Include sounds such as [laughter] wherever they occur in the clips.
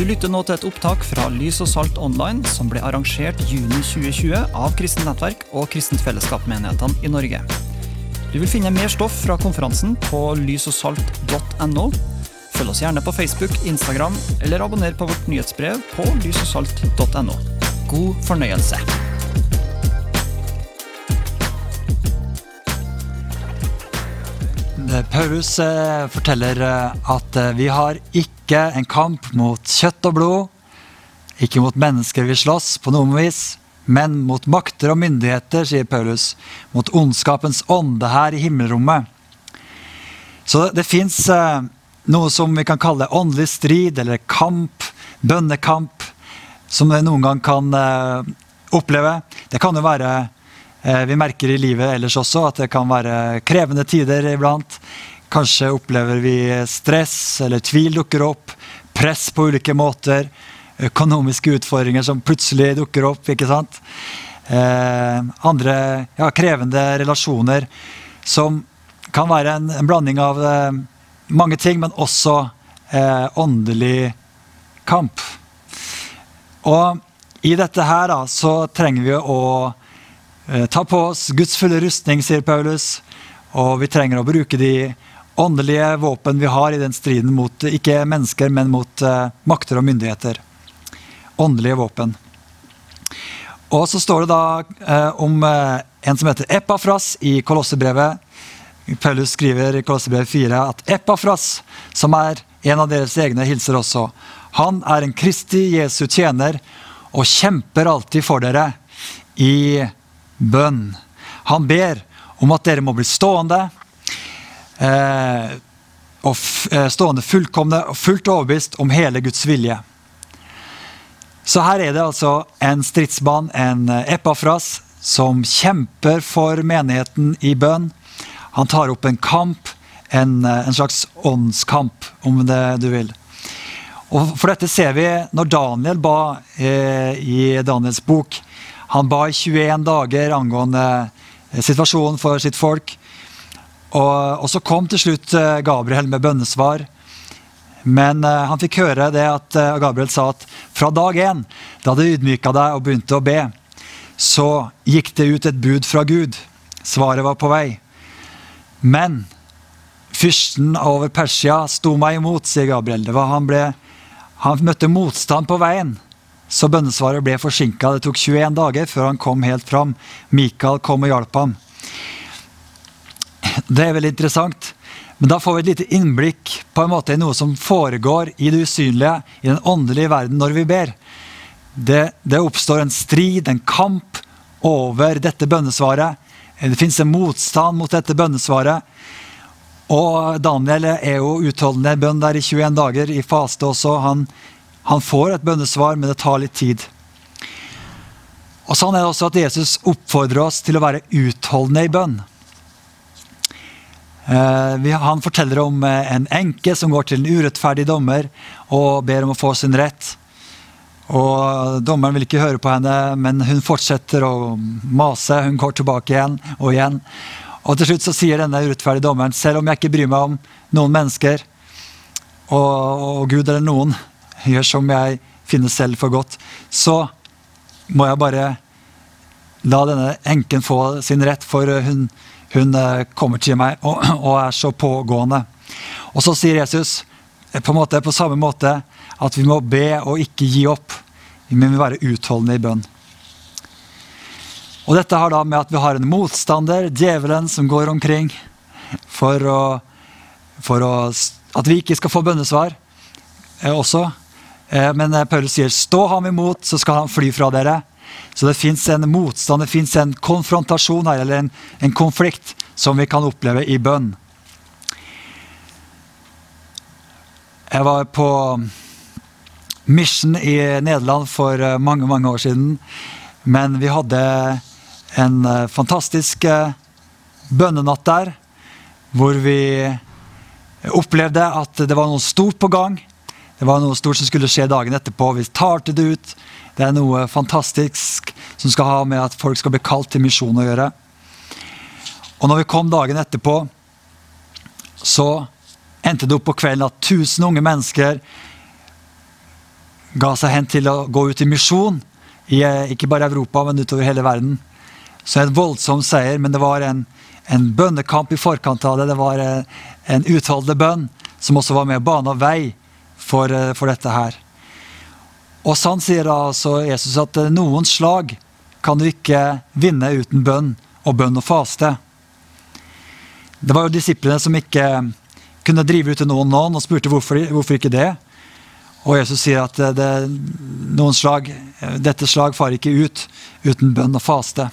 Du lytter nå til et opptak fra Lys og Salt Online, som ble arrangert juni 2020 av Kristent Nettverk og Kristent Fellesskap-menighetene i Norge. Du vil finne mer stoff fra konferansen på lysogsalt.no. Følg oss gjerne på Facebook, Instagram, eller abonner på vårt nyhetsbrev på lysogsalt.no. God fornøyelse. Paulus eh, forteller eh, at eh, vi har ikke en kamp mot kjøtt og blod, ikke mot mennesker vi slåss på noe vis, men mot makter og myndigheter, sier Paulus, mot ondskapens ånde her i himmelrommet. Så det fins eh, noe som vi kan kalle åndelig strid eller kamp, bønnekamp, som vi noen gang kan eh, oppleve. Det kan jo være Eh, Vi merker i livet ellers også at det kan være krevende tider iblant. Kanskje opplever vi stress eller tvil dukker opp. Press på ulike måter. Økonomiske utfordringer som plutselig dukker opp. ikke sant? Eh, andre ja, krevende relasjoner som kan være en, en blanding av eh, mange ting, men også eh, åndelig kamp. Og i dette her da, så trenger vi å Eh, Ta på oss Guds fulle rustning, sier Paulus. Og vi trenger å bruke de åndelige våpen vi har i den striden mot ikke mennesker, men mot uh, makter og myndigheter. Åndelige våpen. Og så står det da uh, om uh, en som heter Epafras i Kolossebrevet. Paulus skriver i Kolossebrevet 4 at Epafras, som er en av deres egne, hilser også. Han er en Kristi Jesu tjener og kjemper alltid for dere i bønn. Han ber om at dere må bli stående, eh, og stående fullkomne og fullt overbevist om hele Guds vilje. Så her er det altså en stridsmann, en epafras, som kjemper for menigheten i bønn. Han tar opp en kamp, en, en slags åndskamp, om det du vil. Og For dette ser vi når Daniel ba eh, i Daniels bok. Han ba i 21 dager angående eh, situasjonen for sitt folk. Og, og så kom til slutt eh, Gabriel med bønnesvar. Men uh, han fikk høre det at uh, Gabriel sa at fra dag én, da du ydmyka deg og begynte å be, så gikk det ut et bud fra Gud. Svaret var på vei. Men fyrsten over Persia sto meg imot, sier Gabriel. Han, ble, han møtte motstand på veien. Så bønnesvaret ble forsinka. Det tok 21 dager før han kom helt fram. Mikael kom og hjalp ham. Det er veldig interessant. Men da får vi et lite innblikk på en måte i noe som foregår i det usynlige, i den åndelige verden, når vi ber. Det, det oppstår en strid, en kamp, over dette bønnesvaret. Det fins en motstand mot dette bønnesvaret. Og Daniel er jo utholdende bønn der i 21 dager, i faste også. Han han får et bønnesvar, men det tar litt tid. Og Sånn er det også at Jesus oppfordrer oss til å være utholdende i bønn. Eh, han forteller om eh, en enke som går til en urettferdig dommer og ber om å få sin rett. Og Dommeren vil ikke høre på henne, men hun fortsetter å mase. Hun går tilbake igjen og igjen. Og Til slutt så sier denne urettferdige dommeren selv om jeg ikke bryr meg om noen mennesker, og, og Gud eller noen, gjør som jeg finner selv for godt, så må jeg bare la denne enken få sin rett, for hun, hun eh, kommer til meg og, [clears throat] og, er så pågående. Og så sier Jesus eh, på, måte, på samme måte at vi må be og ikke gi opp. Vi må være utholdende i bønn. Og dette har da med at vi har en motstander, djevelen, som går omkring for, å, for å, at vi ikke skal få bønnesvar eh, også. Eh, men eh, Paulus sier 'stå ham imot, så skal han fly fra dere'. Så det fins en motstand, det fins en konfrontasjon her, eller en, en, konflikt som vi kan oppleve i bønn. Jeg var på Mission i Nederland for eh, mange mange år siden. Men vi hadde en fantastisk bønnenatt der, hvor vi opplevde at det var noe stort på gang. Det var noe stort som skulle skje dagen etterpå. Vi talte det ut. Det er noe fantastisk som skal ha med at folk skal bli kalt til misjon å gjøre. Og når vi kom dagen etterpå, så endte det opp på kvelden at 1000 unge mennesker ga seg hen til å gå ut i misjon, eh, ikke bare i Europa, men utover hele verden. Så en voldsom seier, men det var en, en bønnekamp i forkant av det. Det var en, en utholdende bønn som også var med å bane vei for, for, dette her. Og sånn sier altså Jesus at noen slag kan du ikke vinne uten bønn og bønn og faste. Det var jo disiplene som ikke kunne drive ut noen noen og spurte hvorfor, hvorfor ikke det. Og Jesus sier at det, noen slag, dette slag farer ikke ut uten bønn og faste.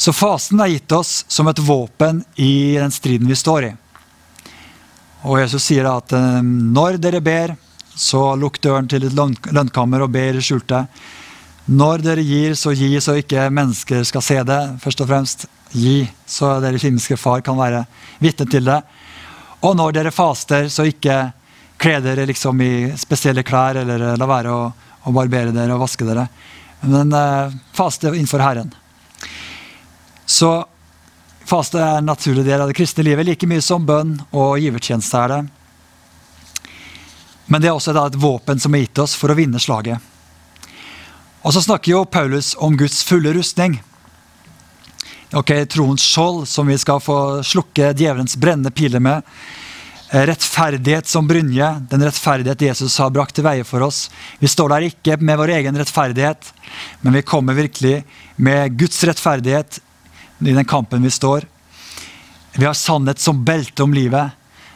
Så fasten er gitt oss som et våpen i den striden vi står i. Og Jesus sier at eh, når dere ber, så lukk døren til et lønnkammer og ber i skjulte. Når dere gir, så gi så ikke mennesker skal se det. Først og fremst gi, så deres himmelske far kan være vitne til det. Og når dere faster, så ikke kle dere liksom i spesielle klær, eller la være å, å barbere dere og vaske dere. Men uh, faste innenfor Herren. Så faste er en naturlig del av det kristne livet, like mye som bønn og givertjeneste er det. Men det er også et våpen som er gitt oss for å vinne slaget. Og så snakker jo Paulus om Guds fulle rustning. Ok, Troens skjold, som vi skal få slukke djevelens brennende piler med. Eh, rettferdighet som brynje, den rettferdighet Jesus har brakt til veie for oss. Vi står der ikke med vår egen rettferdighet, men vi kommer virkelig med Guds rettferdighet i den kampen vi står. Vi har sannhet som belte om livet.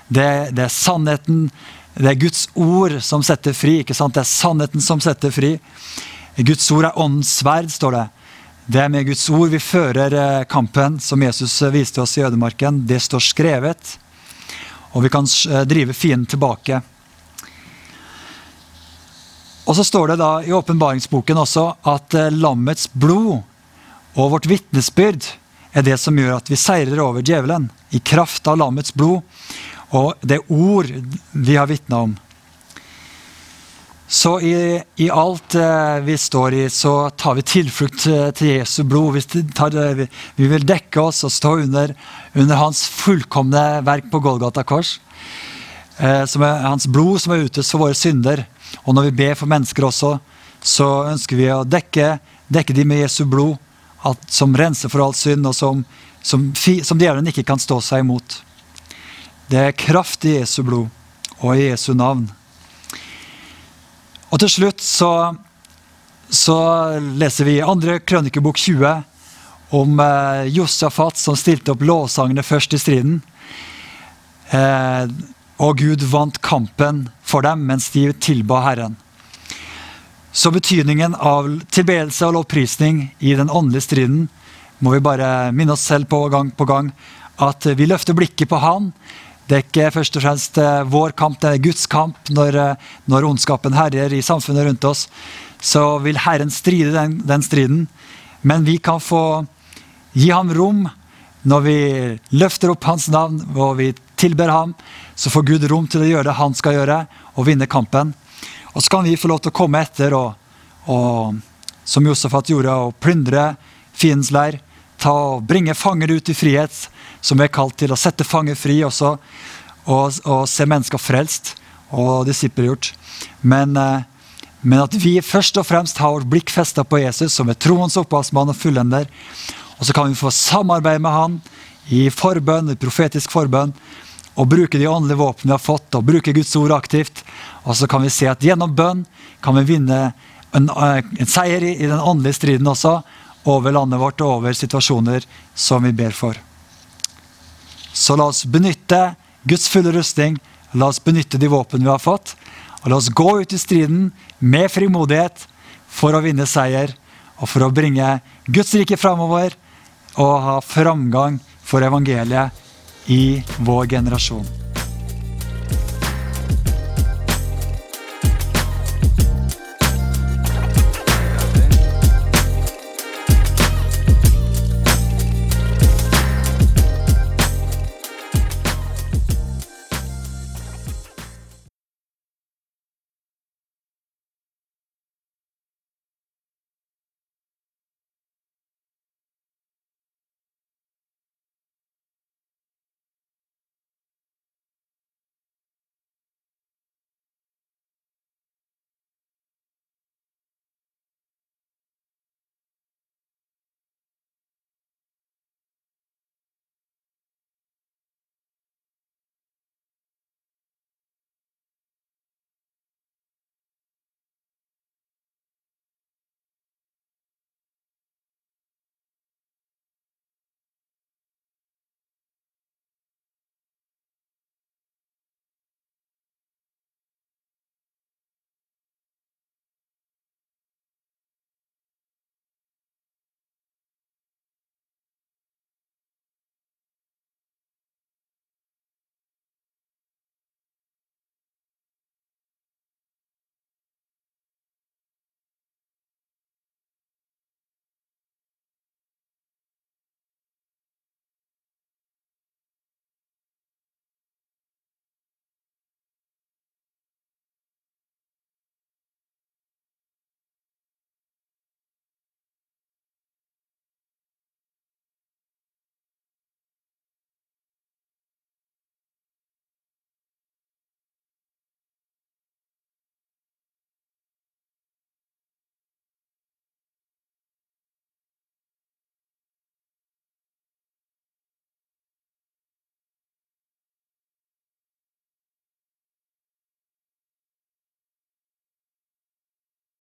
Det, det, er sannheten, det er Guds ord som setter fri. ikke sant? Det er sannheten som setter fri. Guds ord er åndens sverd, står det. Det er med Guds ord vi fører eh, kampen som Jesus viste oss i ødemarken. Det står skrevet. Og vi kan eh, drive fienden tilbake. Og så står det da i åpenbaringsboken også at eh, lammets blod og vårt vitnesbyrd er det som gjør at vi seirer over djevelen. I kraft av lammets blod og det ord vi har vitna om. Så i, i, alt eh, vi står i, så tar vi tilflukt eh, til Jesu blod. Vi, tar, vi, vi, vil dekke oss og stå under, under hans fullkomne verk på Golgata kors. Eh, er hans blod som er utøst for våre synder. Og når vi ber for mennesker også, så ønsker vi å dekke, dekke de med Jesu blod, at, som renser for all synd, og som, som, som djevelen ikke kan stå seg imot. Det er kraft i Jesu blod og i Jesu navn. Og til slutt så, så leser vi andre krønikebok 20 om eh, Josafat som stilte opp lovsangene først i striden. Eh, og Gud vant kampen for dem mens de tilba Herren. Så betydningen av tilbedelse og lovprisning i den åndelige striden må vi bare minne oss selv på gang på gang at vi løfter blikket på Han. Det er ikke først og fremst eh, vår kamp, det er Guds kamp. Når, eh, når ondskapen herjer i samfunnet rundt oss, så vil Herren stride den, den, striden. Men vi kan få gi ham rom når vi løfter opp hans navn og vi tilber ham. Så får Gud rom til å gjøre det han skal gjøre, og vinne kampen. Og så kan vi få lov til å komme etter og, og som Josefat gjorde, og plyndre fiendens leir. Ta og bringe fanger ut i frihet som vi er kalt til å sette fanger fri også, og, og se mennesker frelst og disippelgjort. Men, eh, men at vi først og fremst har vårt blikk festa på Jesus, som er troens opphavsmann og fullender. Og så kan vi få samarbeide med han i forbønn, i profetisk forbønn, og bruke de åndelige våpnene vi har fått, og bruke Guds ord aktivt. Og så kan vi se at gjennom bønn kan vi vinne en, eh, en seier i, i den åndelige striden også, over landet vårt og over situasjoner som vi ber for. Så la oss benytte Guds fulle rustning. La oss benytte de våpen vi har fått. Og la oss gå ut i striden med frimodighet for å vinne seier og for å bringe Guds rike framover og ha framgang for evangeliet i vår generasjon.